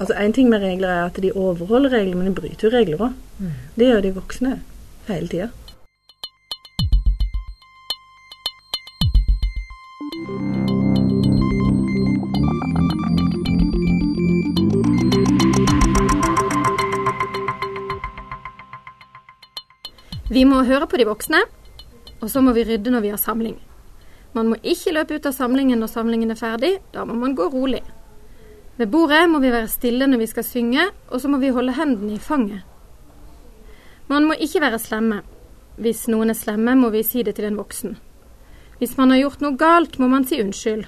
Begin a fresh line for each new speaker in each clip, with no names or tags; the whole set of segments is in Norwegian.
Altså Én ting med regler er at de overholder regler, men de bryter jo regler òg.
Mm.
Det gjør de voksne hele tida.
Vi må høre på de voksne, og så må vi rydde når vi har samling. Man må ikke løpe ut av samlingen når samlingen er ferdig, da må man gå rolig. Ved bordet må vi være stille når vi skal synge, og så må vi holde hendene i fanget. Man må ikke være slemme. Hvis noen er slemme, må vi si det til en voksen. Hvis man har gjort noe galt, må man si unnskyld.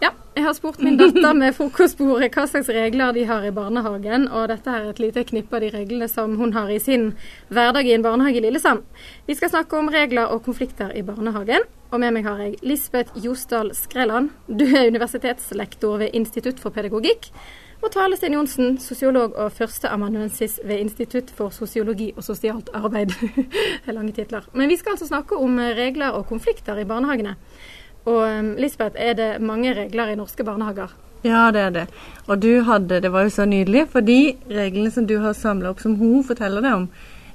Ja, jeg har spurt min datter med frokostbordet hva slags regler de har i barnehagen, og dette er et lite knippe av de reglene som hun har i sin hverdag i en barnehage i Lillesand. Vi skal snakke om regler og konflikter i barnehagen, og med meg har jeg Lisbeth Josdal Skreland. Du er universitetslektor ved Institutt for pedagogikk. Og Tale Sten Johnsen, sosiolog og førsteamanuensis ved Institutt for sosiologi og sosialt arbeid. lange titler. Men vi skal altså snakke om regler og konflikter i barnehagene. Og um, Lisbeth, er det mange regler i norske barnehager?
Ja, det er det. Og du hadde Det var jo så nydelig, for de reglene som du har samla opp, som hun forteller deg om,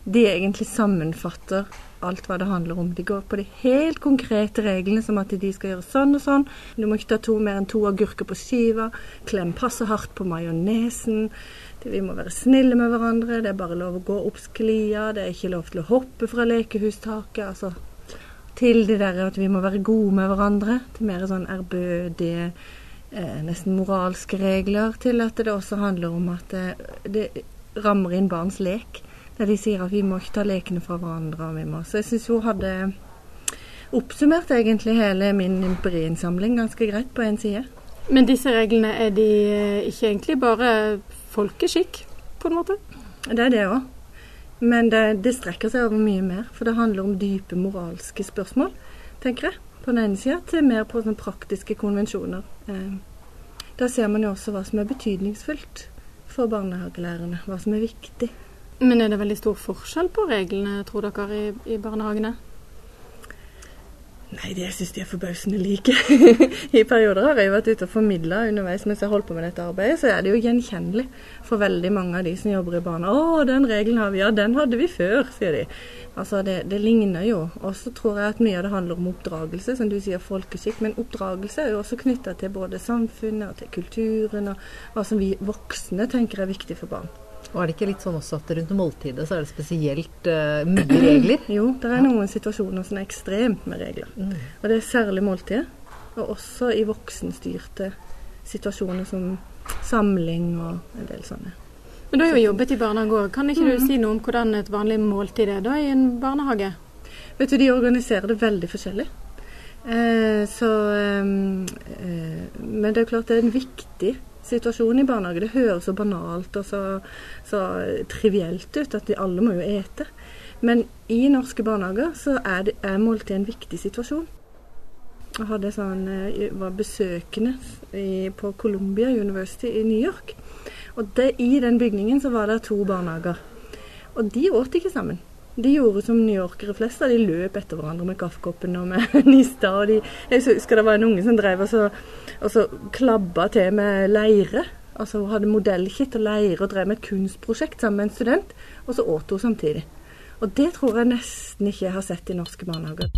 de egentlig sammenfatter alt hva det handler om. De går på de helt konkrete reglene, som at de skal gjøre sånn og sånn. Du må ikke ta to mer enn to agurker på skiva. Klem passe hardt på majonesen. Vi må være snille med hverandre. Det er bare lov å gå opp sklia. Det er ikke lov til å hoppe fra lekehustaket. Altså til det der at vi må være gode med hverandre. Til mer sånn ærbødige, eh, nesten moralske regler. Til at det også handler om at det, det rammer inn barns lek. Der de sier at vi må ikke ta lekene fra hverandre. Og vi må. Så jeg syns hun hadde oppsummert egentlig hele min empiriinnsamling ganske greit på én side.
Men disse reglene, er de ikke egentlig bare folkeskikk, på en måte?
Det er det òg. Men det, det, strekker seg over mye mer. For det handler om dype moralske spørsmål, tenker jeg. På den ene sida til mer på sånne praktiske konvensjoner. Eh, da ser man jo også hva som er betydningsfullt for barnehagelærerne. Hva som er viktig.
Men er det veldig stor forskjell på reglene, tror dere, i, i barnehagene?
Nei, det syns de er forbausende like. I perioder har jeg vært ute og formidla underveis mens jeg holdt på med dette arbeidet, så er det jo gjenkjennelig for veldig mange av de som jobber i barna. 'Å, den regelen har vi, ja, den hadde vi før', sier de. Altså, det, det ligner jo. Og så tror jeg at mye av det handler om oppdragelse, som du sier folkeskikk. Men oppdragelse er jo også knytta til både samfunnet og til kulturen, og hva som vi voksne tenker er viktig for barn.
Og er det ikke litt sånn også at rundt måltidet så er det spesielt uh, mye regler?
Jo, det er noen situasjoner som er ekstremt med regler. Mm. Og det er særlig måltidet. Og også i voksenstyrte situasjoner som samling og en del sånne.
Men du har jo jobbet i barnehage òg. Kan ikke mm. du si noe om hvordan et vanlig måltid er da i en barnehage?
Vet du, De organiserer det veldig forskjellig. Eh, så eh, Men det er klart det er en viktig situasjonen i barnehage. Det høres så banalt og så, så trivielt ut at de alle må jo ete. Men i norske barnehager så er, det, er måltid en viktig situasjon. Jeg hadde sånn, var besøkende i, på Columbia University i New York. Og det, i den bygningen så var det to barnehager. Og de åt ikke sammen. De gjorde som newyorkere flest. De løp etter hverandre med kaffekoppen og med nista. Og de, jeg husker det var en unge som drev og så, og så klabba til med leire. Altså hadde modellkitt og leire og drev med et kunstprosjekt sammen med en student. Og så åt hun samtidig. Og det tror jeg nesten ikke jeg har sett i norske barnehager.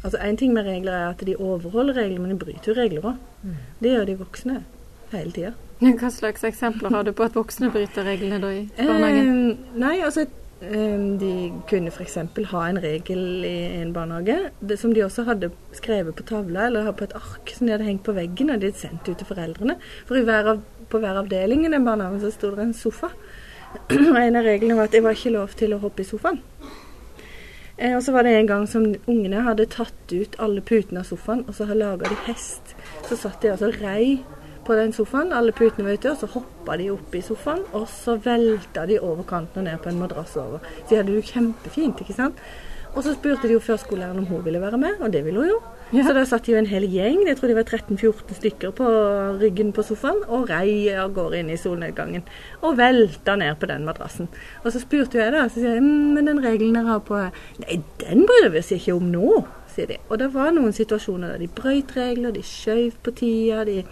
Altså Én ting med regler er at de overholder regler, men de bryter jo regler òg. Mm. Det gjør de voksne hele tida.
Hva slags eksempler har du på at voksne bryter reglene da i barnehagen?
Eh, nei, altså de kunne f.eks. ha en regel i en barnehage som de også hadde skrevet på tavla eller på et ark som de hadde hengt på veggen og de hadde sendt ut til foreldrene. For hver av, på hver avdeling i den barnehagen så sto det en sofa. Og en av reglene var at det var ikke lov til å hoppe i sofaen. Eh, og så var det en gang som ungene hadde tatt ut alle putene av sofaen, og så laga de hest. Så satt de altså rei på den sofaen, alle putene var ute, og så hoppa de opp i sofaen, og så velta de over kanten og ned på en madrass over. Så de hadde det jo kjempefint, ikke sant. Og så spurte de jo førskolelæreren om hun ville være med, og det ville hun jo. Ja. Så da satt de jo en hel gjeng, jeg tror de var 13-14 stykker på ryggen på sofaen, og rei av gårde inn i solnedgangen. Og velta ned på den madrassen. Og så spurte jeg da, så sier jeg mm, men den regelen dere har på Nei, den bryr vi oss ikke om nå, sier de. Og det var noen situasjoner der de brøyt regler, de skjøv på tida, de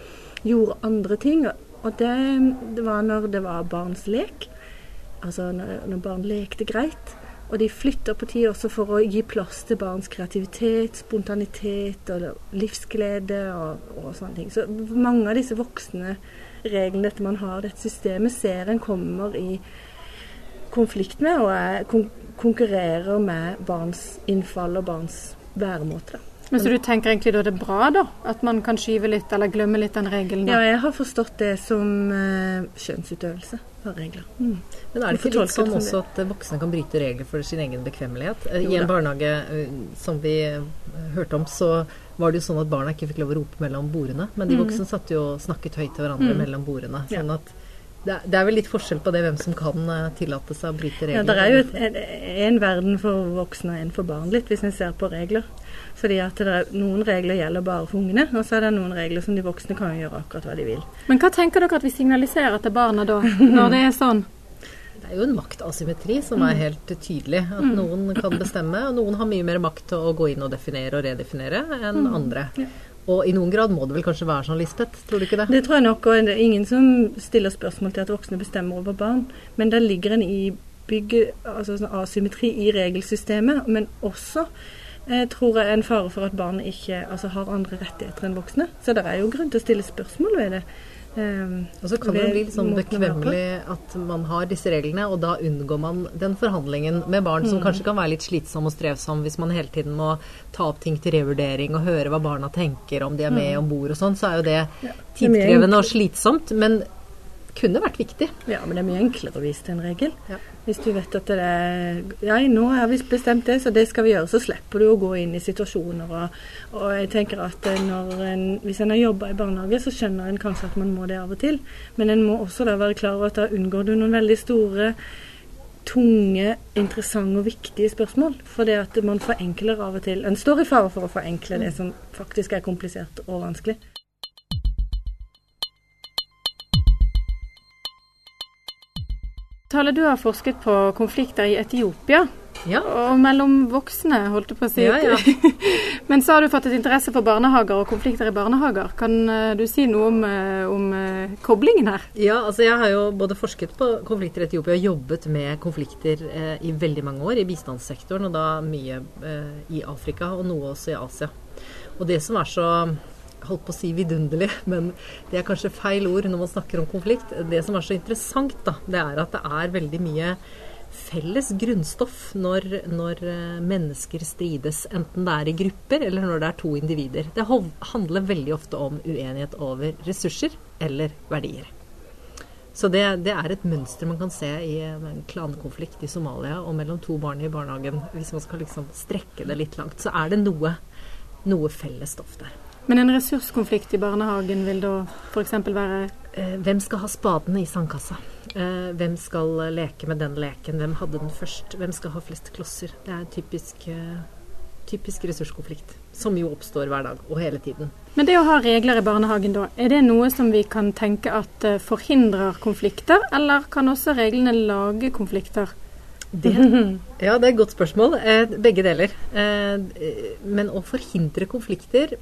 gjorde andre ting. Og det, det var når det var barns lek. Altså når, når barn lekte greit. Og de flytter på tid også for å gi plass til barns kreativitet, spontanitet og livsglede og, og sånne ting. Så mange av disse voksne reglene dette man har, dette systemet, ser en kommer i konflikt med og er, kon konkurrerer med barns innfall og barns væremåte.
Men Så du tenker egentlig da det er bra, da? At man kan skyve litt eller glemme litt den regelen?
Da? Ja, jeg har forstått det som uh, skjønnsutøvelse av regler. Mm.
Men er det ikke litt sånn også at voksne kan bryte regler for sin egen bekvemmelighet? Eh, I en barnehage eh, som vi hørte om, så var det jo sånn at barna ikke fikk lov å rope mellom bordene. Men de mm. voksne satt jo og snakket høyt til hverandre mm. mellom bordene. sånn at det er, det er, vel litt forskjell på det hvem som kan tillate seg å bryte regler.
Ja, Det er jo et, en verden for voksne og en for barn, litt, hvis en ser på regler. Fordi at det er, Noen regler gjelder bare for ungene, og så er det noen regler som de voksne kan gjøre akkurat hva de vil.
Men hva tenker dere at vi signaliserer til barna da, når det er sånn?
Det er jo en maktasymmetri som er mm. helt tydelig. At mm. noen kan bestemme, og noen har mye mer makt til å gå inn og definere og redefinere enn mm. andre. Og i noen grad må det vel kanskje være sånn, Lisbeth? Tror du ikke det?
Det tror jeg nok, og det er ingen som stiller spørsmål til at voksne bestemmer over barn. Men det ligger en ibygge, altså sånn asymmetri i regelsystemet, men også jeg tror jeg er en fare for at barn ikke altså, har andre rettigheter enn voksne. Så det er jo grunn til å stille spørsmål ved det.
Um, og så kan det bli litt sånn bekvemmelig at man har disse reglene, og da unngår man den forhandlingen med barn som mm. kanskje kan være litt slitsom og strevsom hvis man hele tiden må ta opp ting til revurdering og høre hva barna tenker om de er med mm. om bord og sånn, så er jo det tidkrevende og slitsomt. Men kunne vært viktig.
Ja, men det er mye enklere å vise til en regel. Ja. Hvis du vet at det er Ja, nå har vi bestemt det, så det skal vi gjøre. Så slipper du å gå inn i situasjoner. Og, og jeg tenker at en, hvis en har jobba i barnehage, så skjønner en kanskje at man må det av og til. Men en må også da være klar over at da unngår du noen veldig store tunge, interessante og viktige spørsmål. For det at man forenkler av og til. En står i fare for å forenkle det som faktisk er komplisert og vanskelig.
Tale, du har forsket på konflikter i Etiopia. Ja. Og mellom voksne, holdt du på å si.
Ja, ja.
Men så har du fått et interesse for barnehager og konflikter i barnehager. Kan uh, du si noe om, uh, om uh, koblingen her?
Ja, altså jeg har jo både forsket på konflikter i Etiopia og jobbet med konflikter i veldig mange år i bistandssektoren, og da mye i Afrika og noe også i Asia. Og det som er så holdt på å si vidunderlig, men det er kanskje feil ord når man snakker om konflikt. Det som er så interessant, da, det er at det er veldig mye felles grunnstoff når, når eh, mennesker strides, enten det er i grupper eller når det er to individer. Det handler veldig ofte om uenighet over ressurser eller verdier. Så det, det, er et mønster man kan se i en klankonflikt i Somalia og mellom to barn i barnehagen. Hvis man skal liksom strekke det litt langt, så er det noe, noe felles stoff der.
Men en ressurskonflikt i barnehagen vil da f.eks. være
eh, Hvem skal ha spadene i sandkassa? Eh, hvem skal leke med den leken? Hvem hadde den først? Hvem skal ha flest klosser? Det er en typisk, eh, typisk ressurskonflikt. Som jo oppstår hver dag og hele tiden.
Men det å ha regler i barnehagen, da, er det noe som vi kan tenke at forhindrer konflikter, eller kan også reglene lage konflikter?
Det, ja, det er et godt spørsmål. begge deler. men å forhindre konflikter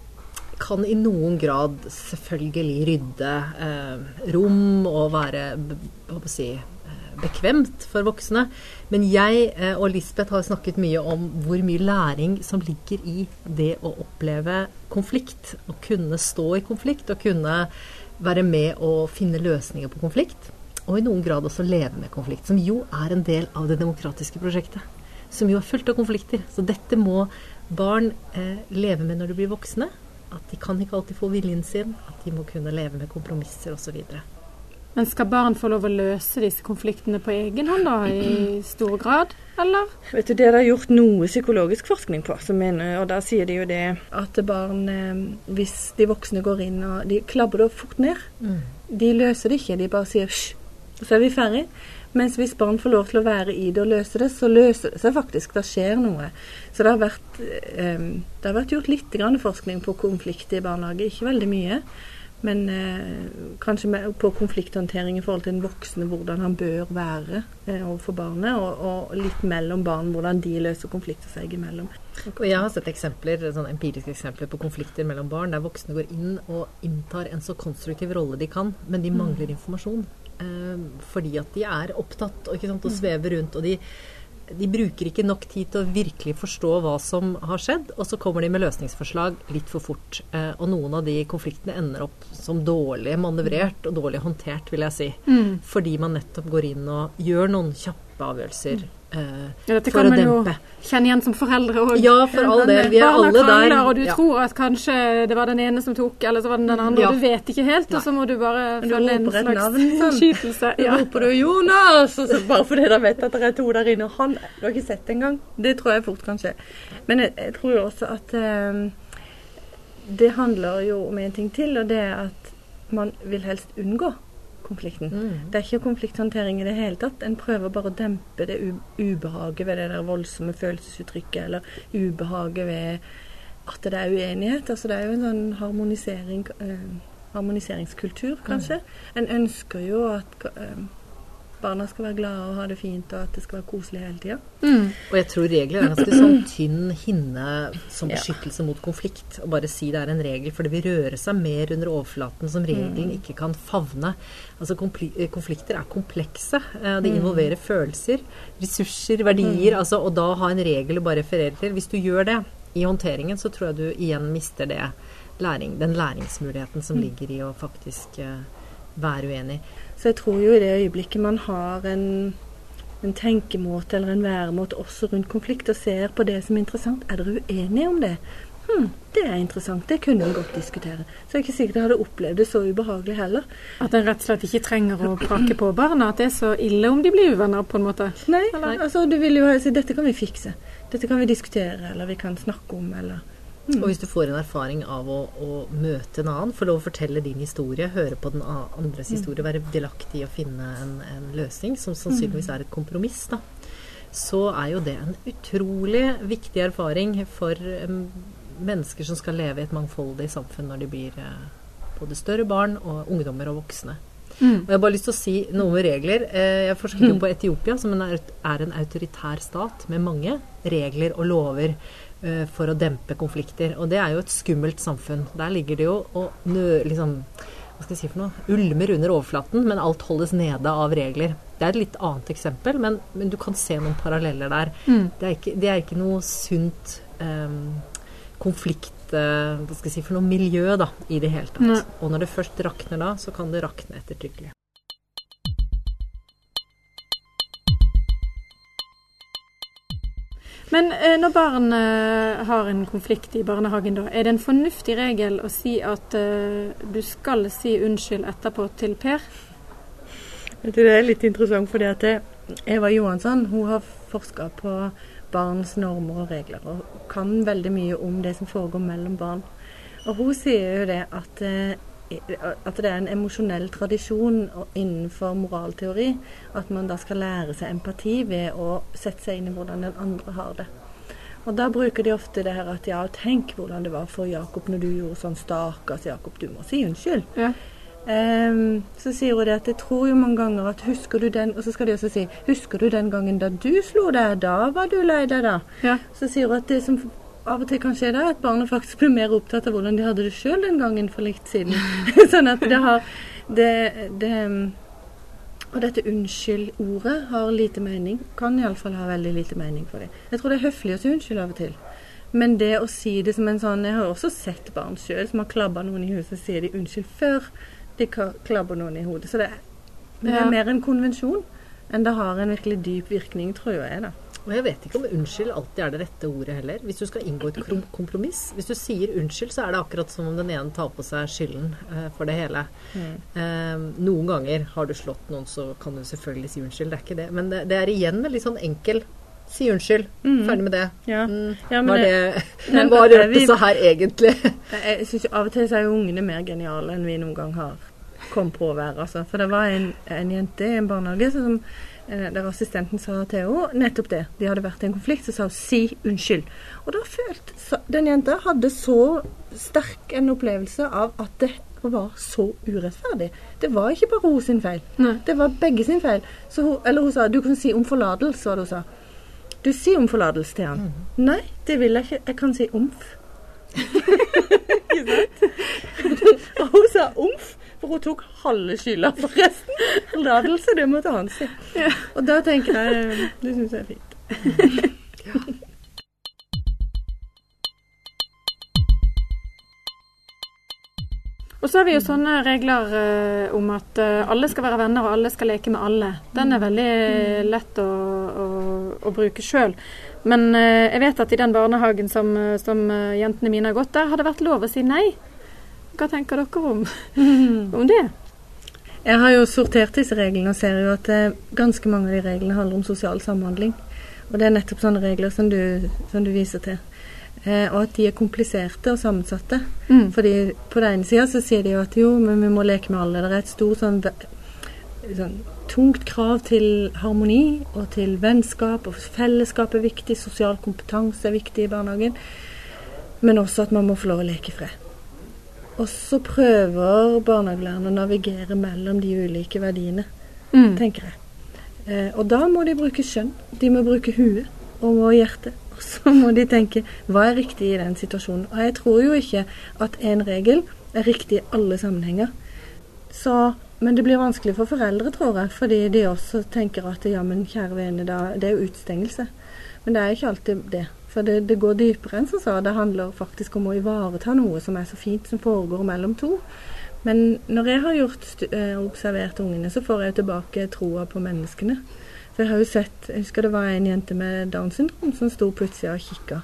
kan i noen grad selvfølgelig rydde eh, rom og være si, eh, bekvemt for voksne. Men jeg eh, og Lisbeth har snakket mye om hvor mye læring som ligger i det å oppleve konflikt. Å kunne stå i konflikt og kunne være med å finne løsninger på konflikt. Og i noen grad også leve med konflikt, som jo er en del av det demokratiske prosjektet. Som jo er fullt av konflikter. Så dette må barn eh, leve med når de blir voksne at de kan ikke alltid få viljen sin, at de må kunne leve med kompromisser osv.
Men skal barn få lov å løse disse konfliktene på egen hånd, da, i stor grad, eller?
Vet du, Det er det gjort noe psykologisk forskning på, mener, og da sier de jo det at barn, eh, hvis de voksne går inn og de klabber det fort ned, mm. de løser det ikke, de bare sier hysj, så er vi ferdig. Mens hvis barn får lov til å være i det og løse det, så løser det seg faktisk. Det skjer noe. Så det har vært, eh, det har vært gjort litt forskning på konflikt i barnehage, ikke veldig mye. Men eh, kanskje med, på konflikthåndtering i forhold til den voksne, hvordan han bør være eh, overfor barnet. Og, og, litt mellom barn, hvordan de løser konflikter seg imellom.
Og jeg har sett eksempler, sånn empiriske eksempler på konflikter mellom barn der voksne går inn og inntar en så konstruktiv rolle de kan, men de mangler informasjon. Eh, fordi at de er opptatt og, sant, og svever rundt. og de de bruker ikke nok tid til å virkelig forstå hva som har skjedd, og så kommer de med løsningsforslag litt for fort. Eh, og noen av de konfliktene ender opp som dårlig manøvrert og dårlig håndtert, vil jeg si. Mm. Fordi man nettopp går inn og gjør noen kjappe avgjørelser. Mm.
Uh, ja, dette kan man jo kjenne igjen som foreldre òg.
Ja, for all del. Vi er alle der.
Og du ja. tror at kanskje det var den ene som tok, eller så var det den andre. Ja. Og du vet ikke helt, og så må du bare
du
følge en slags innskytelse.
Ja. roper du 'Jonas!' Og så bare fordi dere vet at det er to der inne. Han du har ikke sett engang. Det tror jeg fort kan skje. Men jeg, jeg tror jo også at um, det handler jo om en ting til, og det er at man vil helst unngå konflikten. Mm. Det er ikke konflikthåndtering i det hele tatt. En prøver bare å dempe det ubehaget ved det der voldsomme følelsesuttrykket, eller ubehaget ved at det er uenighet. Altså det er jo en sånn harmonisering, eh, harmoniseringskultur, kanskje. Mm. En ønsker jo at eh, barna skal være glade og ha det fint, og at det skal være koselig hele tida.
Mm. Og jeg tror regler er ganske sånn tynn hinne som beskyttelse ja. mot konflikt. Å bare si det er en regel, for det vil røre seg mer under overflaten som regelen mm. ikke kan favne. Altså Konflikter er komplekse. Det de mm. involverer følelser, ressurser, verdier. Mm. Altså, og da ha en regel å bare referere til. Hvis du gjør det i håndteringen, så tror jeg du igjen mister det læring, den læringsmuligheten som mm. ligger i å faktisk uh, være uenig.
Så jeg tror jo i det øyeblikket man har en, en tenkemåte eller en væremåte også rundt konflikt, og ser på det som er interessant, er dere uenige om det? Hm, det er interessant, det kunne vi godt diskutere. Så jeg er ikke sikkert jeg hadde opplevd det så ubehagelig heller.
At en rett og slett ikke trenger å prake på barna? At det er så ille om de blir uvenner, på en måte?
Nei, eller? altså du vil jo si dette kan vi fikse. Dette kan vi diskutere, eller vi kan snakke om, eller
Mm. Og hvis du får en erfaring av å, å, møte en annen, få lov å fortelle din historie, høre på den andres mm. historie, være delaktig i å finne en, en, løsning, som sannsynligvis er et kompromiss, da, så er jo det en utrolig viktig erfaring for um, mennesker som skal leve i et mangfoldig samfunn når de blir uh, både større barn og ungdommer og voksne. Mm. Og Jeg har bare lyst til å si noe med regler. Eh, jeg forsket jo mm. på Etiopia, som er en autoritær stat med mange regler og lover. Eh, for å dempe konflikter. Og det er jo et skummelt samfunn. Der ligger det jo og nø, liksom, hva skal jeg si for noe, ulmer under overflaten, men alt holdes nede av regler. Det er et litt annet eksempel, men, men du kan se noen paralleller der. Mm. Det, er ikke, det, er ikke, noe sunt um, konflikt uh, hva skal jeg si for noe miljø da, i det hele tatt. Mm. Og når det først rakner da, så kan det rakne ettertrykkelig.
Men eh, når barn eh, har en konflikt i barnehagen, da, er det en fornuftig regel å si at eh, du skal si unnskyld etterpå til Per?
Det er litt interessant, fordi at Eva Johansson hun har forska på barns normer og regler, og kan veldig mye om det som foregår mellom barn. Og hun sier jo det at at det er en emosjonell tradisjon innenfor moralteori. At man da skal lære seg empati ved å sette seg inn i hvordan den andre har det. Og da bruker de ofte det her at ja, tenk hvordan det var for Jakob når du gjorde sånn stakkars Jakob, du må si unnskyld. Ja. Um, så sier hun det at jeg tror jo mange ganger at husker du den Og så skal de også si husker du den gangen da du slo deg, da var du lei deg da. Ja. Så sier hun at det som av og til kan skje det at barna faktisk blir mer opptatt av hvordan de hadde det sjøl den gangen for litt siden. sånn at det har det, det, Og dette unnskyld-ordet har lite mening. Kan iallfall ha veldig lite mening for dem. Jeg tror det er høflig å si unnskyld av og til. Men det å si det som en sånn Jeg har også sett barn sjøl som har klabba noen i huset, sier de unnskyld før de klabber noen i hodet. Så det, det er mer en konvensjon enn det har en virkelig dyp virkning, tror jeg. da.
Og jeg vet ikke om unnskyld alltid er det rette ordet heller. Hvis du skal inngå et kompromiss. Hvis du sier unnskyld, så er det akkurat som om den ene tar på seg skylden uh, for det hele. Mm. Uh, noen ganger har du slått noen, så kan du selvfølgelig si unnskyld. Det er ikke det. Men det, det er igjen en litt sånn enkel Si unnskyld. Mm. Ferdig med det. Ja. Mm. Ja, var det, det Hva rørte seg her egentlig?
jeg synes Av og til så er jo ungene mer geniale enn vi noen gang har kommet på å være. Altså. For det var en, en jente i en barnehage som Eh, der assistenten sa til henne nettopp det. De hadde vært i en konflikt, så sa hun 'si unnskyld'. Og da følte den jenta hadde så sterk en opplevelse av at det, var så urettferdig. Det var ikke bare hun sin feil.
Nei.
Det var begge sin feil. Så hun, eller hun sa du kan si om forlatelse, var det hun sa. Du sier om forlatelse til han. Nei, det vil jeg ikke. Jeg kan si omf. Ikke sant? Og hun sa omf, for hun tok halve skylda for resten. Forlatelse, det måtte han si. Og da tenker jeg Det syns jeg er fint.
Og så har vi jo sånne regler uh, om at uh, alle skal være venner, og alle skal leke med alle. Den er veldig lett å, å, å bruke sjøl. Men uh, jeg vet at i den barnehagen som, som jentene mine har gått, der har det vært lov å si nei. Hva tenker dere om, om det?
Jeg har jo sortert disse reglene og ser jo at eh, ganske mange av de reglene handler om sosial samhandling. Og det er nettopp sånne regler som du, som du viser til. Eh, og at de er kompliserte og sammensatte.
Mm.
Fordi på den ene sida så sier de jo at jo, men vi må leke med alle. Det er et stort sånn, sånn tungt krav til harmoni og til vennskap, og fellesskap er viktig, sosial kompetanse er viktig i barnehagen. Men også at man må få lov å leke i fred. Og så prøver barnehagelærerne å navigere mellom de ulike verdiene,
Mm.
tenker jeg. Eh, og da må de bruke skjønn. De må bruke huet og må hjerte. Og så må de tenke hva er riktig i den situasjonen. Og jeg tror jo ikke at én regel er riktig i alle sammenhenger. Så, men det blir vanskelig for foreldre, tror jeg, fordi de også tenker at ja, men kjære vene, da, det er jo utstengelse. Men det er ikke alltid det. For det, det går dypere enn som så. Det handler faktisk om å ivareta noe som er så fint som foregår mellom to. Men når jeg har gjort eh, observert ungene, så får jeg tilbake troa på menneskene. For jeg har jo sett Jeg husker det var en jente med Downs syndrom som sto plutselig og kikka.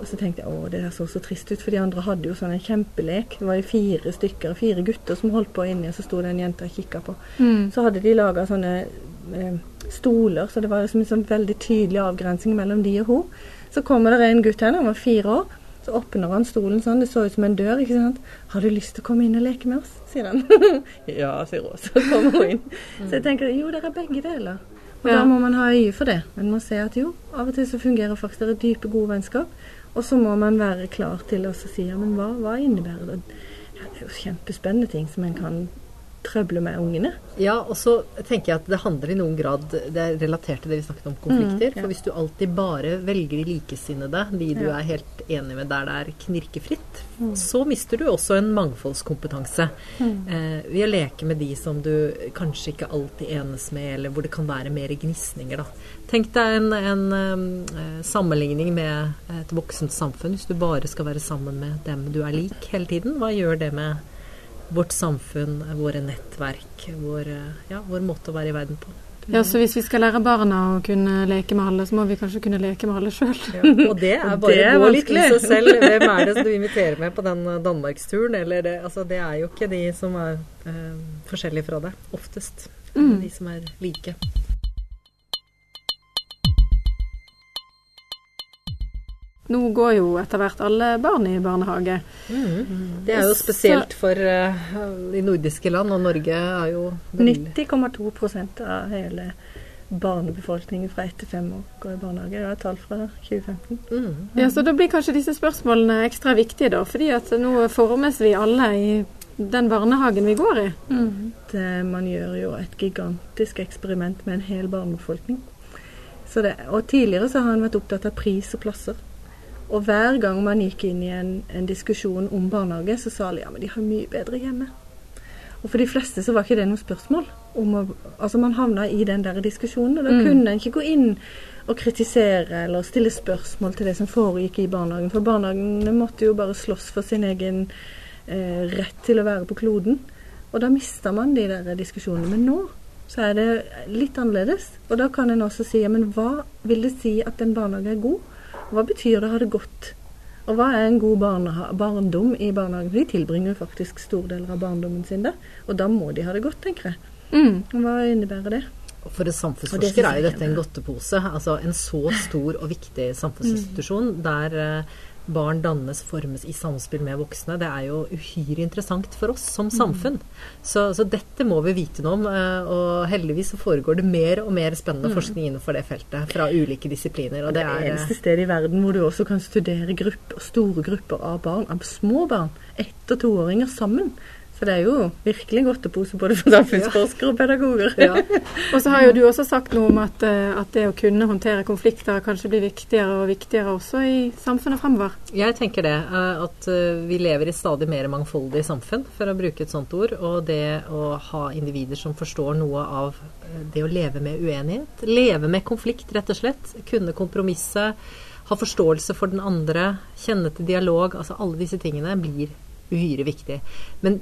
Og så tenkte jeg å, det der så så trist ut, for de andre hadde jo sånn en kjempelek. Det var jo fire stykker, fire gutter som holdt på inni, og så sto det en jente og kikka på.
Mm.
Så hadde de laga sånne eh, stoler, så det var liksom en sånn veldig tydelig avgrensing mellom de og hun. Så kommer det en gutt her, han var fire år. Så åpner han stolen sånn, det så ut som en dør. ikke sant? 'Har du lyst til å komme inn og leke med oss?' sier han. ja, sier hun. Så kommer hun inn. Så jeg tenker jo, det er begge deler. Og
Ja.
da må man ha øye for det. Man må se at jo, av og til så fungerer faktisk det dype, gode vennskap. Og så må man være klar til å si ja, men hva, hva innebærer det? Ja, det er jo kjempespennende ting som en kan trøble med ungene.
Ja, og så tenker jeg at det handler i noen grad Det er relatert til det vi snakket om konflikter.
Mm, ja.
For hvis du alltid bare velger de likesinnede, de du
Ja.
er helt enig med der det er knirkefritt,
Mm.
så mister du også en mangfoldskompetanse. Eh, ved å leke med de som du kanskje ikke alltid enes med, eller hvor det kan være mer gnisninger, da. Tenk deg en, en um, sammenligning med et voksent samfunn. Hvis du bare skal være sammen med dem du er lik hele tiden, hva gjør det med vårt samfunn, våre nettverk, vår, ja, vår måte å være i verden på.
Ja, så hvis vi skal lære barna å kunne leke med alle, så må vi kanskje kunne leke med alle sjøl.
Og det er bare
det er
å gå litt i seg selv. Hvem er det som du inviterer med på den eh, danmarksturen? Eller det, altså, det er jo ikke de som er eh, forskjellige fra deg, oftest.
Mm.
De som er like.
Nå går jo etter hvert alle barn i barnehage.
Det er jo spesielt for uh, de nordiske land, og Norge er jo
90,2% av hele barnebefolkningen fra 1 til 5 år går i barnehage. Det er tall fra 2015.
mm.
Ja, Så da blir kanskje disse spørsmålene ekstra viktige, da. Fordi at nå formes vi alle i den barnehagen vi går i.
Det, man gjør jo et gigantisk eksperiment med en hel barnebefolkning. Så det, og tidligere så har han vært opptatt av pris og plasser. Og hver gang man gikk inn i en, en diskusjon om barnehage, så sa alle ja, men de har mye bedre hjemme. Og for de fleste så var ikke det noe spørsmål. Om å, altså Man havna i den der diskusjonen, og da
Mm.
kunne en ikke gå inn og kritisere eller stille spørsmål til det som foregikk i barnehagen. For barnehagene måtte jo bare slåss for sin egen eh, rett til å være på kloden. Og da mista man de der diskusjonene. Men nå så er det litt annerledes. Og da kan en også si ja, men hva vil det si at en barnehage er god? Hva betyr det å ha det godt? Og hva er en god barndom i barnehagen? De tilbringer jo faktisk store deler av barndommen sin der. Og da må de ha det godt, tenker jeg.
Mm.
Hva innebærer det?
For en
det
samfunnsforsker er jo dette en godtepose. Altså en så stor og viktig samfunnsinstitusjon der eh, barn dannes, formes i samspill med voksne. Det er jo uhyre interessant for oss som samfunn. Så, så dette må vi vite noe om. eh, Og heldigvis så foregår det mer og mer spennende forskning innenfor det feltet fra ulike disipliner. Og
Det
det
er det eneste stedet i verden hvor du også kan studere grupper, store grupper av barn, av små barn, ett- og toåringer sammen. Så det er jo virkelig godtepose både for samfunnsforskere og pedagoger.
Ja. Og så har jo du også sagt noe om at, eh, at, det å kunne håndtere konflikter kanskje blir viktigere og viktigere også i samfunnet fremover.
Jeg tenker det. Eh, at eh, vi lever i stadig mer mangfoldig samfunn, for å bruke et sånt ord. Og det å ha individer som forstår noe av det å leve med uenighet. Leve med konflikt, rett og slett. Kunne kompromisse. Ha forståelse for den andre. Kjenne til dialog. Altså alle disse tingene blir uhyre viktig. Men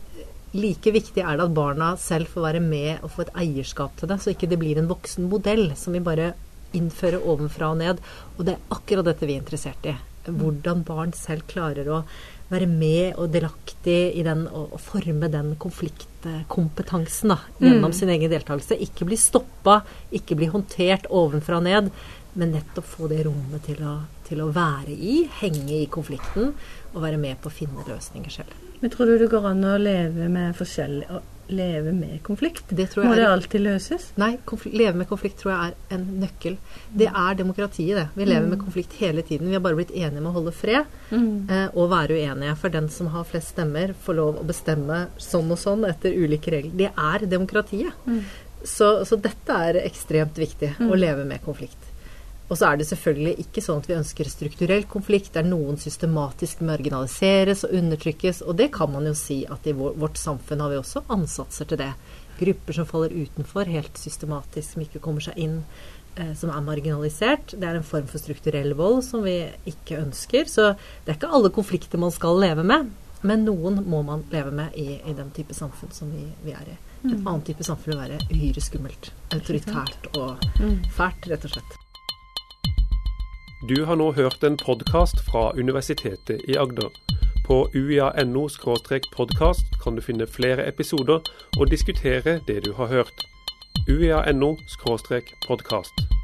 like viktig er det at barna selv får være med og få et eierskap til det, så ikke det blir en voksen modell som vi bare innfører ovenfra og ned. Og det er akkurat dette vi er interessert i. Hvordan barn selv klarer å være med og delaktig i den og, og forme den konfliktkompetansen da, gjennom mm. sin egen deltakelse. Ikke bli stoppa, ikke bli håndtert ovenfra og ned, men nettopp få det rommet til å, til å være i, henge i konflikten og være med på å finne løsninger selv.
Men tror du det går an å leve med forskjell, og leve med konflikt? Det Må det alltid løses?
Nei, leve med konflikt tror jeg er en nøkkel. Det er demokratiet, det. Vi lever mm. med konflikt hele tiden. Vi har bare blitt enige med å holde fred mm. eh, og være uenige. For den som har flest stemmer, får lov å bestemme sånn og sånn etter ulike regler. Det er demokratiet. Mm. Så, så, dette er ekstremt viktig, å mm. leve med konflikt. Og så er det selvfølgelig ikke sånn at vi ønsker strukturell konflikt der noen systematisk marginaliseres og undertrykkes. Og det kan man jo si at i vårt samfunn har vi også ansatser til det. Grupper som faller utenfor helt systematisk, som ikke kommer seg inn, eh, som er marginalisert. Det er en form for strukturell vold som vi ikke ønsker. Så det er ikke alle konflikter man skal leve med. Men noen må man leve med i, i den type samfunn som vi, vi er i. Et mm. annet type samfunn vil være uhyre skummelt. Autoritært og mm. fælt, rett og slett.
Du har nå hørt en podkast fra Universitetet i Agder. På uia.no podkast kan du finne flere episoder og diskutere det du har hørt. uia.no podkast.